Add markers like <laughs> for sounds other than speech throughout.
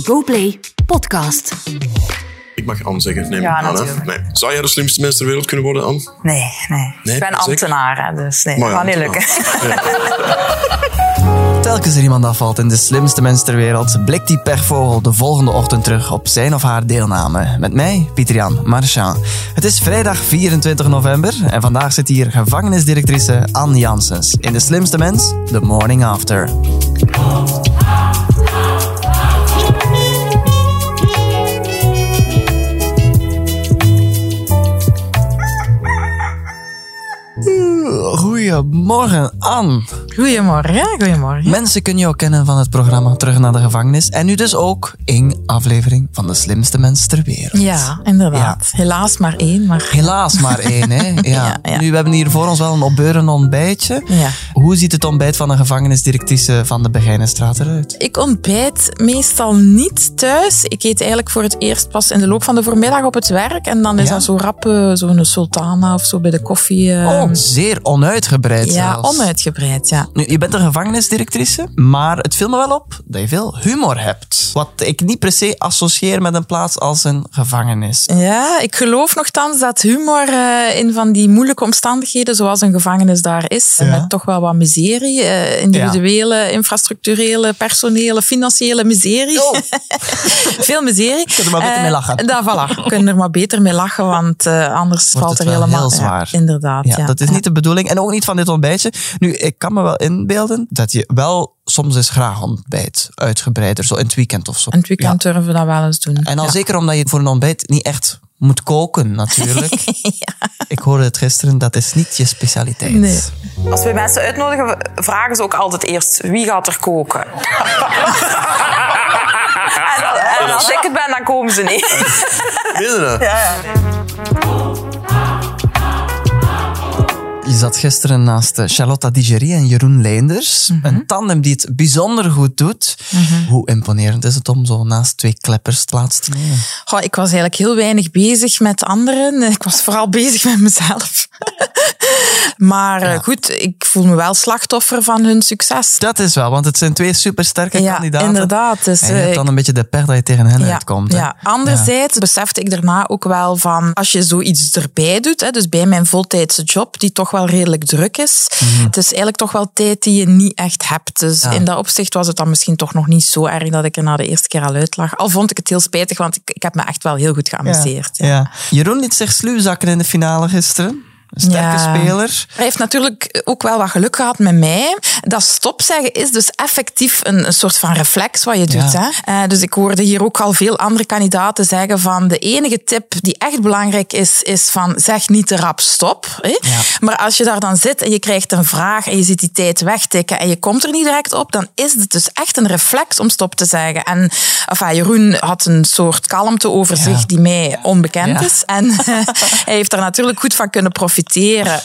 GoPlay Podcast. Ik mag Anne zeggen, neem Ja, ik aan. hè? Nee. Zou jij de slimste mens ter wereld kunnen worden, Anne? Nee, nee. Nee, ik ben ambtenaar, hè, dus nee, Maar dat gaat niet lukken. Telkens er iemand afvalt in de slimste mens ter wereld, blikt die pechvogel de volgende ochtend terug op zijn of haar deelname. Met mij, Pieter-Jan Marchand. Het is vrijdag 24 november en vandaag zit hier gevangenisdirectrice Anne Janssens in de slimste mens, The Morning After. Goedemorgen, Anne. Goedemorgen, goedemorgen. Mensen kunnen jou kennen van het programma Terug naar de gevangenis. En nu dus ook in aflevering van De Slimste Mens ter Wereld. Ja, inderdaad. Helaas maar één, maar... Helaas maar <laughs> één, hè? Ja. Ja, ja. Nu, we hebben hier voor ons wel een opbeurend ontbijtje. Ja. Hoe ziet het ontbijt van een gevangenisdirectrice van de Begijnenstraat eruit? Ik ontbijt meestal niet thuis. Ik eet eigenlijk voor het eerst pas in de loop van de voormiddag op het werk. En dan is dat zo rap eh, zo'n sultana of zo bij de koffie. Oh, zeer onuitgebreid ja, zelfs. onuitgebreid, ja. Nu, je bent een gevangenisdirectrice, maar het viel me wel op dat je veel humor hebt. Wat ik niet per se associeer met een plaats als een gevangenis. Ja, ik geloof nogthans dat humor eh, in van die moeilijke omstandigheden, zoals een gevangenis daar is, Ja. met toch wel wat miserie, eh, individuele, infrastructurele, personele, financiële miserie. Oh. <laughs> Veel miserie. Je kunt er maar beter Eh, mee lachen. Daar, voilà. Je kunt er maar beter mee lachen, want eh, anders Wordt valt het er wel helemaal... heel zwaar. Ja, inderdaad, Ja, ja. dat is niet de bedoeling. En ook niet van dit ontbijtje. Nu, ik kan me wel inbeelden dat je wel soms eens graag ontbijt. Uitgebreider, zo in het weekend of zo. In het weekend durven we dat wel eens doen. En al Ja. zeker omdat je voor een ontbijt niet echt moet koken, natuurlijk. <laughs> Ik hoorde het gisteren, dat is niet je specialiteit. Nee. Als we mensen uitnodigen, vragen ze ook altijd eerst wie gaat er koken. <laughs> en, als ik het ben, dan komen ze niet. Meen je dat? Je zat gisteren naast eh, Charlotte Digerie en Jeroen Leenders. Mhm. Een tandem die het bijzonder goed doet. Hoe imponerend is het om zo naast twee kleppers plaats te nemen? Goh, ik was eigenlijk heel weinig bezig met anderen. Ik was vooral <laughs> bezig met mezelf. Maar eh, goed, ik voel me wel slachtoffer van hun succes. Dat is wel, want het zijn twee supersterke Ja, kandidaten. inderdaad. Dus, en je hebt eh, dan een beetje de pech dat je tegen hen uitkomt. hè? Ja. Anderzijds besefte ik daarna ook wel van, als je zoiets erbij doet, hè, dus bij mijn voltijdse job, die toch wel redelijk druk is, het is eigenlijk toch wel tijd die je niet echt hebt. Dus Mhm. Ja. in dat opzicht was het dan misschien toch nog niet zo erg dat ik er na de eerste keer al uit lag. Al vond ik het heel spijtig, want ik, ik heb me echt wel heel goed geamuseerd. Ja. Ja. Jeroen liet zich sluw zakken in de finale gisteren. Een sterke Ja. speler. Hij heeft natuurlijk ook wel wat geluk gehad met mij. Dat stop zeggen is dus effectief een, een soort van reflex wat je doet. Ja. Hè? Eh, dus ik hoorde hier ook al veel andere kandidaten zeggen van de enige tip die echt belangrijk is, is van zeg niet te rap stop. Hè? Ja. Maar als je daar dan zit en je krijgt een vraag en je ziet die tijd wegtikken en je komt er niet direct op, dan is het dus echt een reflex om stop te zeggen. En enfin, Jeroen had een soort kalmte over Ja. zich die mij onbekend Ja. is. En <laughs> hij heeft er natuurlijk goed van kunnen profiteren.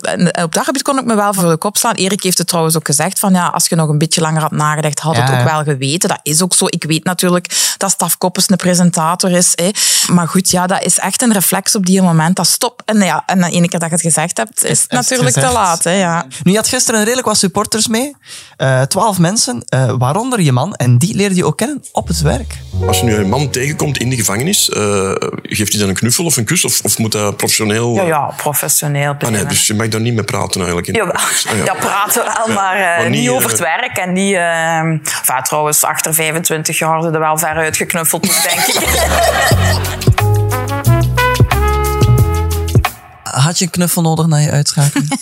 En op dat gebied kon ik me wel voor de kop slaan. Erik heeft het trouwens ook gezegd van ja, als je nog een beetje langer had nagedacht, had het Ja, ook ja. wel geweten. Dat is ook zo. Ik weet natuurlijk dat Staf Koppes een presentator is. Hè. Maar goed, ja, dat is echt een reflex op die moment. Dat stop. En ja, en de ene keer dat je het gezegd hebt, is het natuurlijk te laat. Hè, ja. Nu, je had gisteren redelijk wat supporters mee. Eh, Twaalf mensen, eh, waaronder je man. En die leerde je ook kennen op het werk. Als je nu een man tegenkomt in de gevangenis, eh, geeft hij dan een knuffel of een kus? Of, of moet dat professioneel... Ja, ja, professioneel. Ah, nee, dus je mag daar niet mee praten eigenlijk. Ah, ja. <laughs> Ja, praten wel, maar, eh, Maar niet, niet, over eh, het werk. En eh, enfin, trouwens, achter 25 jaar hadden er wel ver uitgeknuffeld, denk ik. <laughs> Had je een knuffel nodig na je uitschakeling? <laughs>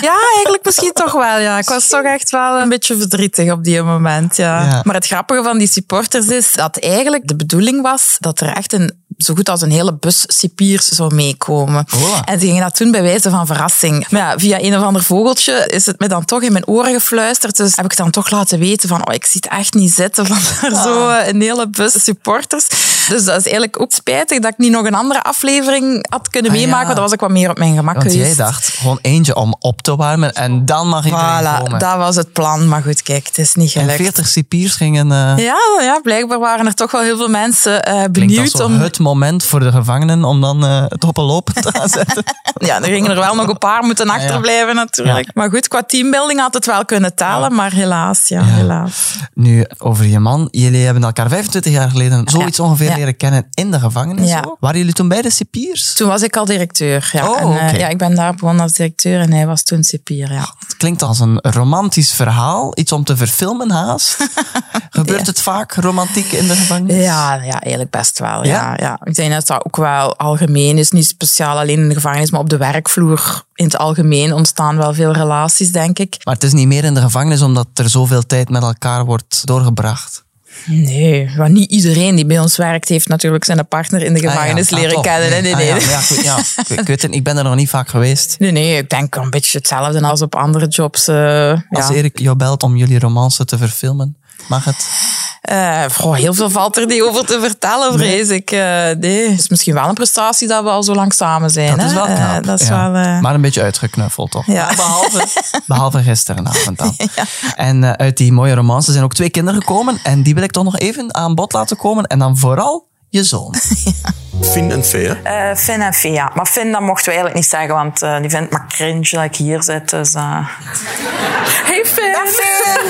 Ja, eigenlijk misschien toch wel. Ja. Ik was toch echt wel een beetje verdrietig op die moment. Ja. Ja. Maar het grappige van die supporters is dat eigenlijk de bedoeling was dat er echt een zo goed als een hele bus cipiers zou meekomen. En ze gingen dat doen bij wijze van verrassing. Maar ja, via een of ander vogeltje is het me dan toch in mijn oren gefluisterd. Dus heb ik dan toch laten weten van, oh, ik zie het echt niet zitten van <laughs> er zo een hele bus supporters. <laughs> Dus dat is eigenlijk ook spijtig dat ik niet nog een andere aflevering had kunnen Ah, ja. meemaken. want Dan was ik wat meer op mijn gemak Want jij dacht, gewoon eentje om op te warmen en dan mag ik erin Voilà, komen. dat was het plan. Maar goed, kijk, het is niet en gelukt. 40 cipiers gingen... eh Ja, ja, blijkbaar waren er toch wel heel veel mensen Klinkt benieuwd om. het moment voor de gevangenen om dan eh, het op een lopen te gaan zetten. <laughs> Ja, er gingen er wel nog een paar moeten ja. achterblijven natuurlijk. Ja. Maar goed, qua teambuilding had het wel kunnen tellen, maar helaas, ja, helaas. Nu, over je man. Jullie hebben elkaar 25 jaar geleden zoiets ongeveer Ja. Leren kennen in de gevangenis. Zo. Waren jullie toen beide cipiers? Toen was ik al directeur. Ja. Oh, en, eh, ja, ik ben daar begonnen als directeur en hij was toen cipier. Ja. Het klinkt als een romantisch verhaal. Iets om te verfilmen haast. <laughs> Gebeurt het vaak romantiek in de gevangenis? Ja, ja, eigenlijk best wel. Ja? Ja? Ja, Ik denk dat dat ook wel algemeen is. Niet speciaal alleen in de gevangenis, maar op de werkvloer in het algemeen ontstaan wel veel relaties, denk ik. Maar het is niet meer in de gevangenis omdat er zoveel tijd met elkaar wordt doorgebracht. Nee, want niet iedereen die bij ons werkt heeft natuurlijk zijn partner in de gevangenis Ah, ja. leren Ah, kennen. Nee, Ah, nee, ja, nee. maar ja, goed, ja. Ik, ik weet het, ik ben er nog niet vaak geweest. Nee, nee, ik denk een beetje hetzelfde als op andere jobs. eh, Als. Erik jou belt om jullie romance te verfilmen, mag het? Eh, goh, heel veel valt er niet over te vertellen, vrees ik. Eh, nee, het is misschien wel een prestatie dat we al zo lang samen zijn. Dat is wel Eh, knap. dat is ja. wel... eh, Maar een beetje uitgeknuffeld, toch? Ja. Behalve, <laughs> behalve gisterenavond dan. <laughs> En eh, uit die mooie romance zijn ook twee kinderen gekomen. En die wil ik toch nog even aan bod laten komen. En dan vooral je zoon. <laughs> Finn en hè? Eh, Finn en Fia. Maar Finn, dat mochten we eigenlijk niet zeggen, want eh, die vindt maar cringe dat ik hier zit. Dus, eh. Hey Finn! Dag Finn!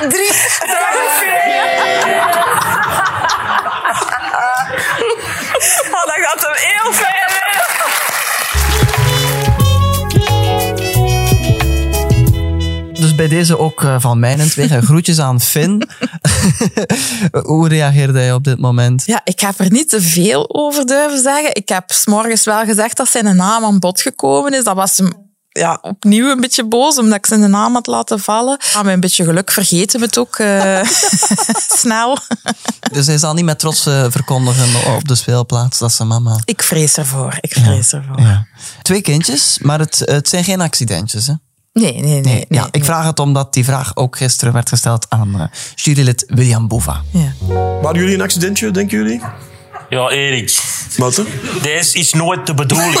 1, 2, 3. Dag Finn! <laughs> Oh, dat gaat hem heel fijn weer. Dus bij deze ook van mijn twee groetjes aan Finn. <laughs> <laughs> Hoe reageerde hij op dit moment? Ja, ik heb er niet te veel over durven zeggen. Ik heb s'morgens wel gezegd dat zijn naam aan bod gekomen is. Dat was hem ja, opnieuw een beetje boos, omdat ik zijn naam had laten vallen. Maar met een beetje geluk vergeten we het ook eh, <laughs> <laughs> snel. Dus hij zal niet met trots eh, verkondigen op de speelplaats dat zijn mama... Ik vrees ervoor, ik vrees ervoor. Ja. Twee kindjes, maar het, het zijn geen accidentjes, hè? Nee, nee, nee. nee, ja, ik vraag het omdat die vraag ook gisteren werd gesteld aan eh, jurylid William Boeva. Ja. Waren jullie een accidentje, denken jullie? Ja, Erik, Maarten? deze is nooit de bedoeling <laughs>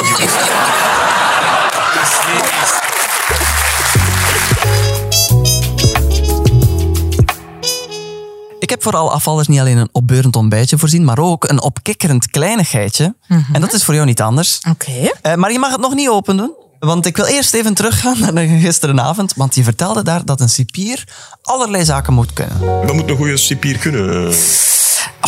Ik heb voor alle afvallers niet alleen een opbeurend ontbijtje voorzien, maar ook een opkikkerend kleinigheidje. En dat is voor jou niet anders. Oké. Eh, maar je mag het nog niet open doen. Want ik wil eerst even teruggaan naar gisterenavond. Want je vertelde daar dat een cipier allerlei zaken moet kunnen. Wat moet een goede cipier kunnen?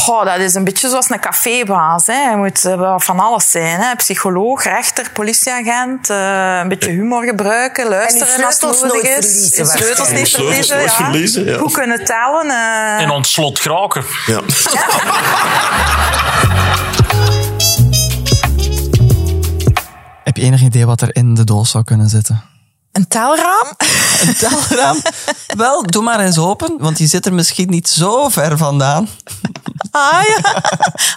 Oh, dat is een beetje zoals een cafébaas. Hè. Je moet eh, wel van alles zijn. Hè. Psycholoog, rechter, politieagent. eh, een beetje humor gebruiken, luisteren als het nodig is. verliezen, En sleutels niet Sleutels verliezen. nooit ja. verliezen, ja. Goed kunnen tellen. eh. En aan het slot geraken. Ja. <laughs> <laughs> enig idee wat er in de doos zou kunnen zitten? Een telraam? Een telraam? <laughs> Wel, doe maar eens open, want die zit er misschien niet zo ver vandaan. Ah ja. <laughs>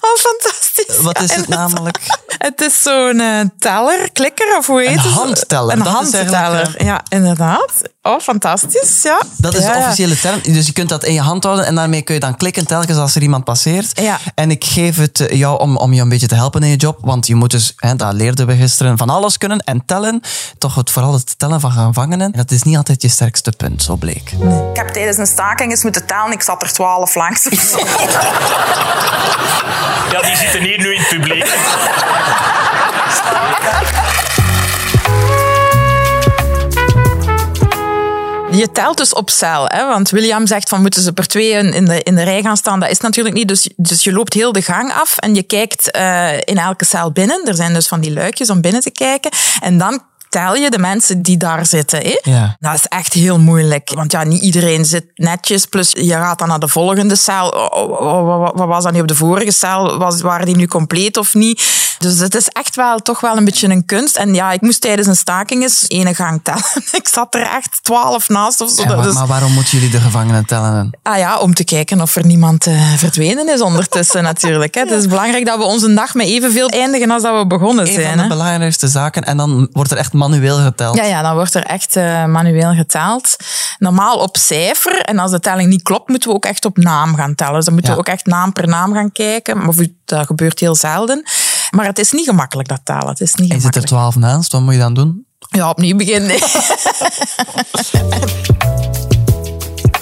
Oh, fantastisch. Wat is het namelijk? <laughs> Het is zo'n eh, teller, klikker of hoe heet Een het? handteller, Een dat is eigenlijk, handteller, ja, inderdaad. Oh, fantastisch, ja. Dat is Ja, de officiële term. Dus je kunt dat in je hand houden en daarmee kun je dan klikken telkens als er iemand passeert. Ja. En ik geef het eh, jou om, om je een beetje te helpen in je job. Want je moet dus, hè, dat leerden we gisteren, van alles kunnen en tellen. Toch het, vooral het tellen van gevangenen. Dat is niet altijd je sterkste punt, zo bleek. Ik heb tijdens een staking eens moeten tellen. Ik zat er twaalf langs. <laughs> Ja, die zitten hier nu in het publiek. Je telt dus op cel, hè? want William zegt van moeten ze per twee in de, in de rij gaan staan. Dat is natuurlijk niet. Dus, dus je loopt heel de gang af en je kijkt eh, in elke cel binnen. Er zijn dus van die luikjes om binnen te kijken. En dan je de mensen die daar zitten. Hè? Ja. Dat is echt heel moeilijk. Want ja, niet iedereen zit netjes. Plus je gaat dan naar de volgende cel. Oh, oh, oh, wat- was dat nu op de vorige cel? Was, waren die nu compleet of niet? Dus het is echt wel toch wel een beetje een kunst. En ja, ik moest tijdens een staking eens ene gang tellen. <laughs> ik zat er echt twaalf naast of zo. Dus- Maar waarom moeten jullie de gevangenen tellen? Ah ja, om te kijken of er niemand eh, verdwenen is ondertussen <laughs> natuurlijk. Hè. Het is belangrijk dat we onze dag met evenveel eindigen als dat we begonnen Een zijn. van de belangrijkste zaken. En dan wordt er echt manueel geteld. Ja, ja, dan wordt er echt eh, manueel geteld. Normaal op cijfer. En als de telling niet klopt, moeten we ook echt op naam gaan tellen. Dus dan moeten Ja. we ook echt naam per naam gaan kijken. Maar dat gebeurt heel zelden. Maar het is niet gemakkelijk, dat tellen. Het is niet En je zit er twaalf naast, wat moet je dan doen? Ja, opnieuw beginnen. <laughs>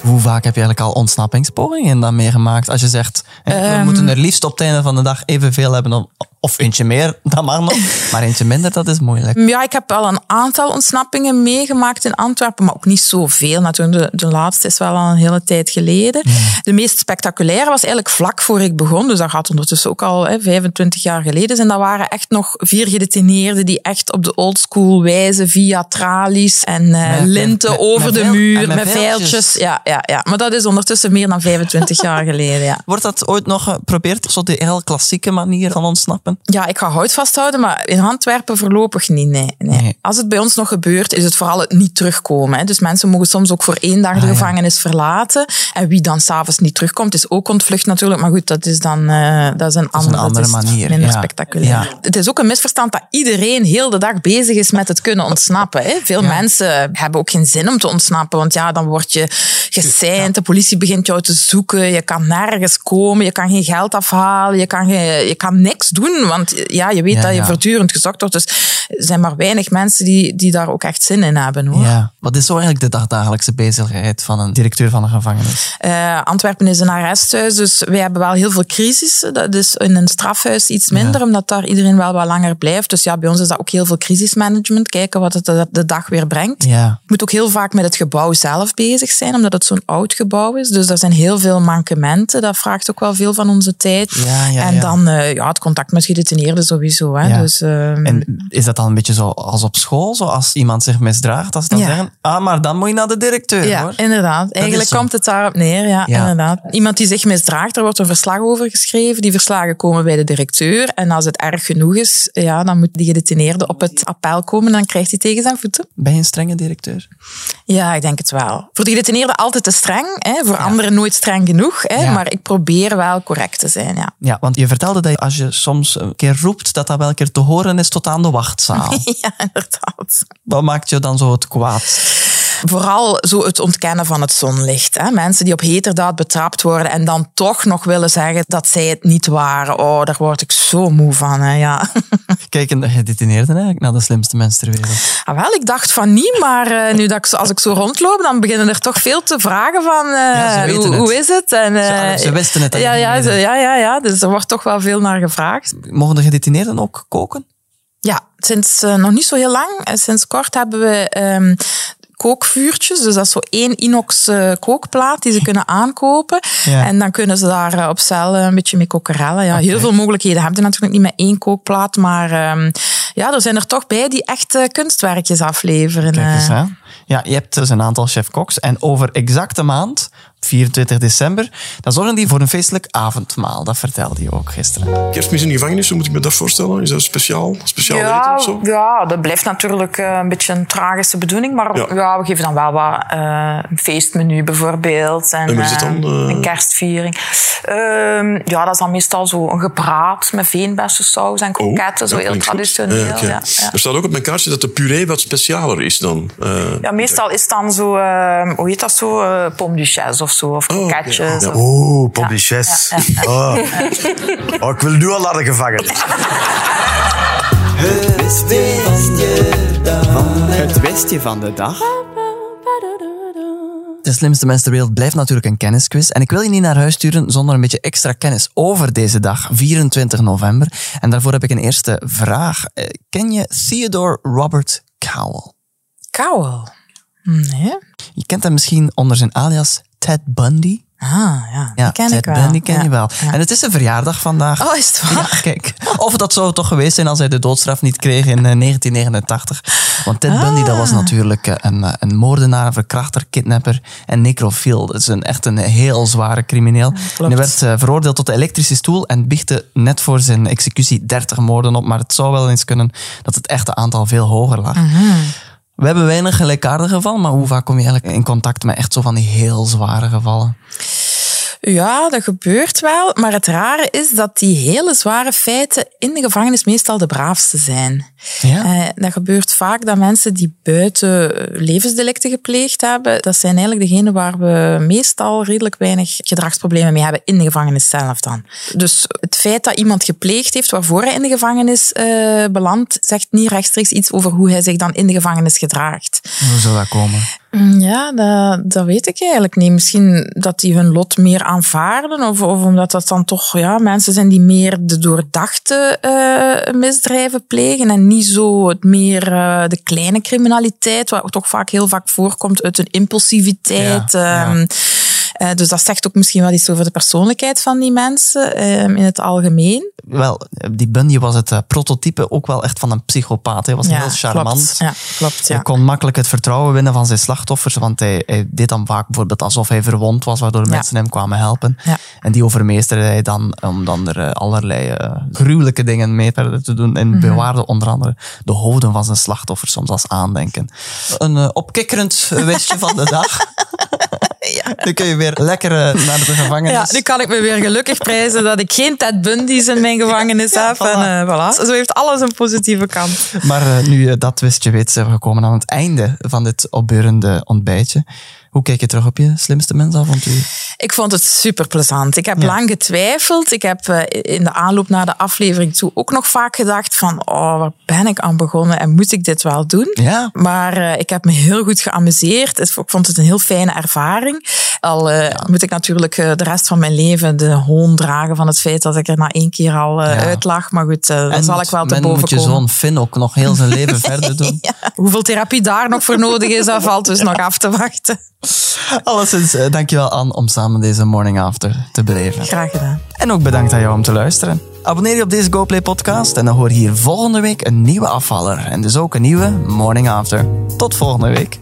Hoe vaak heb je eigenlijk al ontsnappingspogingen dan meegemaakt? Als je zegt, we Ehm. moeten er liefst op het einde van de dag evenveel hebben. Of, eentje meer, <laughs> dat mag nog. Maar eentje minder, dat is moeilijk. Ja, ik heb al een aantal ontsnappingen meegemaakt in Antwerpen, maar ook niet zoveel. Natuurlijk, de, de laatste is wel al een hele tijd geleden. De meest spectaculaire was eigenlijk vlak voor ik begon. Dus dat gaat ondertussen ook al hè, 25 jaar geleden. En dat waren echt nog vier gedetineerden die echt op de oldschool wijze via tralies en eh, Met- linten met- over met de muur, met veiltjes. Ja, ja, ja, maar dat is ondertussen meer dan 25 jaar geleden. Ja. Wordt dat ooit nog geprobeerd? Zo die heel klassieke manier van ontsnappen? Ja, ik ga hout vasthouden, maar in Antwerpen voorlopig niet. Nee, nee. Nee. Als het bij ons nog gebeurt, is het vooral het niet terugkomen. Hè. Dus mensen mogen soms ook voor één dag de Ah, ja. gevangenis verlaten. En wie dan s'avonds niet terugkomt, is ook ontvlucht natuurlijk. Maar goed, dat is dan eh, dat is een, een andere, is manier, Minder ja. spectaculair. Ja. Het is ook een misverstand dat iedereen heel de dag bezig is met het kunnen ontsnappen. Hè. Veel mensen hebben ook geen zin om te ontsnappen, want ja, dan word je geseind, de politie begint jou te zoeken, je kan nergens komen, je kan geen geld afhalen, je kan, geen, je kan niks doen, want ja, je weet Ja, dat je ja. voortdurend gezocht wordt. Dus er zijn maar weinig mensen die, die daar ook echt zin in hebben. Hoor. Ja. Wat is zo eigenlijk de dagdagelijkse bezigheid van een directeur van een gevangenis? Eh, Antwerpen is een arresthuis, dus wij hebben wel heel veel crisissen. Dat is in een strafhuis iets minder, omdat daar iedereen wel wat langer blijft. Dus ja, bij ons is dat ook heel veel crisismanagement, kijken wat het de, de dag weer brengt. Ja. Je moet ook heel vaak met het gebouw zelf bezig zijn, omdat het zo'n oud gebouw is. Dus er zijn heel veel mankementen. Dat vraagt ook wel veel van onze tijd. Ja, ja, en dan eh, ja, het contact met gedetineerden sowieso. Hè. Ja. Dus, ehm, En is dat dan een beetje zo als op school? Zo als iemand zich misdraagt, dat ze dan Ja. zeggen, ah, maar dan moet je naar de directeur, Ja, hoor. inderdaad. Eigenlijk komt het daarop neer. Ja, Ja. inderdaad. Iemand die zich misdraagt, er wordt een verslag over geschreven. Die verslagen komen bij de directeur. En als het erg genoeg is, ja, dan moet die gedetineerde op het appel komen. Dan krijgt hij tegen zijn voeten. Ben je een strenge directeur? Ja, ik denk het wel. Voor de gedetineerde altijd te streng. Hè? Voor anderen nooit streng genoeg. Hè? Maar ik probeer wel correct te zijn. Ja, Ja, want je vertelde dat je, als je soms een keer roept, dat dat wel een keer te horen is tot aan de wachtzaal. <laughs> ja inderdaad. Wat maakt je dan zo het kwaad? Vooral zo het ontkennen van het zonlicht. Hè? Mensen die op heterdaad betrapt worden en dan toch nog willen zeggen dat zij het niet waren. Oh, daar word ik zo moe van. Hè? Ja. <laughs> Kijken de gedetineerden eigenlijk naar de slimste mensen ter wereld. Ah, wel, ik dacht van niet, maar eh, nu dat ik, als ik zo rondloop, dan beginnen er toch veel te vragen van eh, Ja, hoe, is het? En, eh, Ze- ze wisten het Ja, ja, ze- ja, ja, ja, dus er wordt toch wel veel naar gevraagd. Mogen de gedetineerden ook koken? Ja, sinds eh, nog niet zo heel lang, eh, sinds kort hebben we ehm, kookvuurtjes. Dus dat is zo één inox eh, kookplaat die ze kunnen aankopen. Ja. En dan kunnen ze daar eh, op cel eh, een beetje mee kokerellen. Ja, Heel veel mogelijkheden hebben ze natuurlijk niet met één kookplaat. Maar ehm, ja, er zijn er toch bij die echt kunstwerkjes afleveren. Kijk eens, eh. hè. Ja, je hebt dus een aantal chef-koks. En over exacte maand, 24 december, dan zorgen die voor een feestelijk avondmaal. Dat vertelde je ook gisteren. Kerstmis in de gevangenis, hoe moet ik me dat voorstellen? Is dat speciaal? Speciaal eten Ja, of zo? ja, dat blijft natuurlijk eh, een beetje een tragische bedoeling. Maar Ja. ja. we geven dan wel wat eh, een feestmenu bijvoorbeeld. En, En wat is het dan, een kerstviering. Ehm, ja, dat is dan meestal zo een gebraad met veenbessensaus en kroketten. zo Oh, ja, heel traditioneel. Ja, oké. ja, ja. Er staat ook op mijn kaartje dat de puree wat specialer is dan. eh, Ja, meestal is het dan zo, eh, hoe heet dat zo, eh pomme duchesse of zo, of Oh, Oeh, pompiches. Ja, ja, Oh. oh, ik wil nu al naar de gevangenis. Het westje van de dag. De slimste mensen ter wereld blijft natuurlijk een kennisquiz. En ik wil je niet naar huis sturen zonder een beetje extra kennis over deze dag, 24 november. En daarvoor heb ik een eerste vraag. Eh, Ken je Theodore Robert Cowell? Kauwel. Nee? Je kent hem misschien onder zijn alias Ted Bundy. Ah, ja, Ja, die ken Ted ik wel. Ken Ja, je wel. ja. En het is een verjaardag vandaag. Oh, is het waar? Ja, kijk. Of dat zou toch geweest zijn als hij de doodstraf niet kreeg in eh, 1989. Want Ted Bundy dat Ah. was natuurlijk eh, een, eh, een moordenaar, verkrachter, kidnapper en necrofiel. Dat is een, echt een heel zware crimineel. En hij werd eh, veroordeeld tot de elektrische stoel en biechtte net voor zijn executie 30 moorden op. Maar het zou wel eens kunnen dat het echte aantal veel hoger lag. Mhm. We hebben weinig gelijkaardige gevallen, maar hoe vaak kom je eigenlijk in contact met echt zo van die heel zware gevallen? Ja, dat gebeurt wel. Maar het rare is dat die hele zware feiten in de gevangenis meestal de braafste zijn. Ja? Eh, dat gebeurt vaak dat mensen die buiten levensdelicten gepleegd hebben, dat zijn eigenlijk degenen waar we meestal redelijk weinig gedragsproblemen mee hebben in de gevangenis zelf dan. Dus het feit dat iemand gepleegd heeft waarvoor hij in de gevangenis eh, belandt, zegt niet rechtstreeks iets over hoe hij zich dan in de gevangenis gedraagt. Hoe zou dat komen? Mm, Ja, dat, dat weet ik eigenlijk niet. Misschien dat die hun lot meer aanvaarden, of, of omdat dat dan toch ja, mensen zijn die meer de doordachte eh, misdrijven plegen en niet zo het meer eh, de kleine criminaliteit, wat toch vaak heel vaak voorkomt uit een impulsiviteit. Ja, ja. Eh, dus dat zegt ook misschien wel iets over de persoonlijkheid van die mensen ehm, in het algemeen. Wel, die Bundy was het eh, prototype ook wel echt van een psychopaat. Hij was heel charmant. Klopt. Ja, klopt. Ja. Hij kon makkelijk het vertrouwen winnen van zijn slachtoffers, want hij, hij deed dan vaak bijvoorbeeld alsof hij verwond was, waardoor mensen hem kwamen helpen. Ja. En die overmeesterde hij dan om dan er eh, allerlei gruwelijke dingen mee te doen. Mhm. En bewaarde onder andere de hoofden van zijn slachtoffers soms als aandenken. Een opkikkerend wistje van de dag. <laughs> ja. Nu kun je weer lekker eh, naar de gevangenis. Ja, nu kan ik me weer gelukkig prijzen dat ik geen Ted Bundy's in mijn gevangenis Ja, heb. voilà. En, eh, voilà. Zo heeft alles een positieve kant. Maar eh, nu je dat wist, je weet, zijn we gekomen aan het einde van dit opbeurende ontbijtje. Hoe kijk je terug op je slimste mensavontuur? Ik vond het super plezant. Ik heb Ja. lang getwijfeld. Ik heb eh, in de aanloop naar de aflevering toe ook nog vaak gedacht van, oh, waar ben ik aan begonnen en moet ik dit wel doen? Ja. Maar eh, ik heb me heel goed geamuseerd. Ik vond het een heel fijne ervaring. Al eh, moet ik natuurlijk eh, de rest van mijn leven de hoon dragen van het feit dat ik er na één keer al eh, Ja. uit lag. Maar goed, eh dan zal ik wel te boven moet je komen. zoon Finn ook nog heel zijn leven <laughs> verder doen. Ja. Hoeveel therapie daar nog voor nodig is, dat valt dus nog af te wachten. Alleszins, eh, dankjewel Anne om samen deze Morning After te beleven. Graag gedaan. En ook bedankt aan jou om te luisteren. Abonneer je op deze GoPlay podcast en dan hoor je hier volgende week een nieuwe afvaller. En dus ook een nieuwe Morning After. Tot volgende week.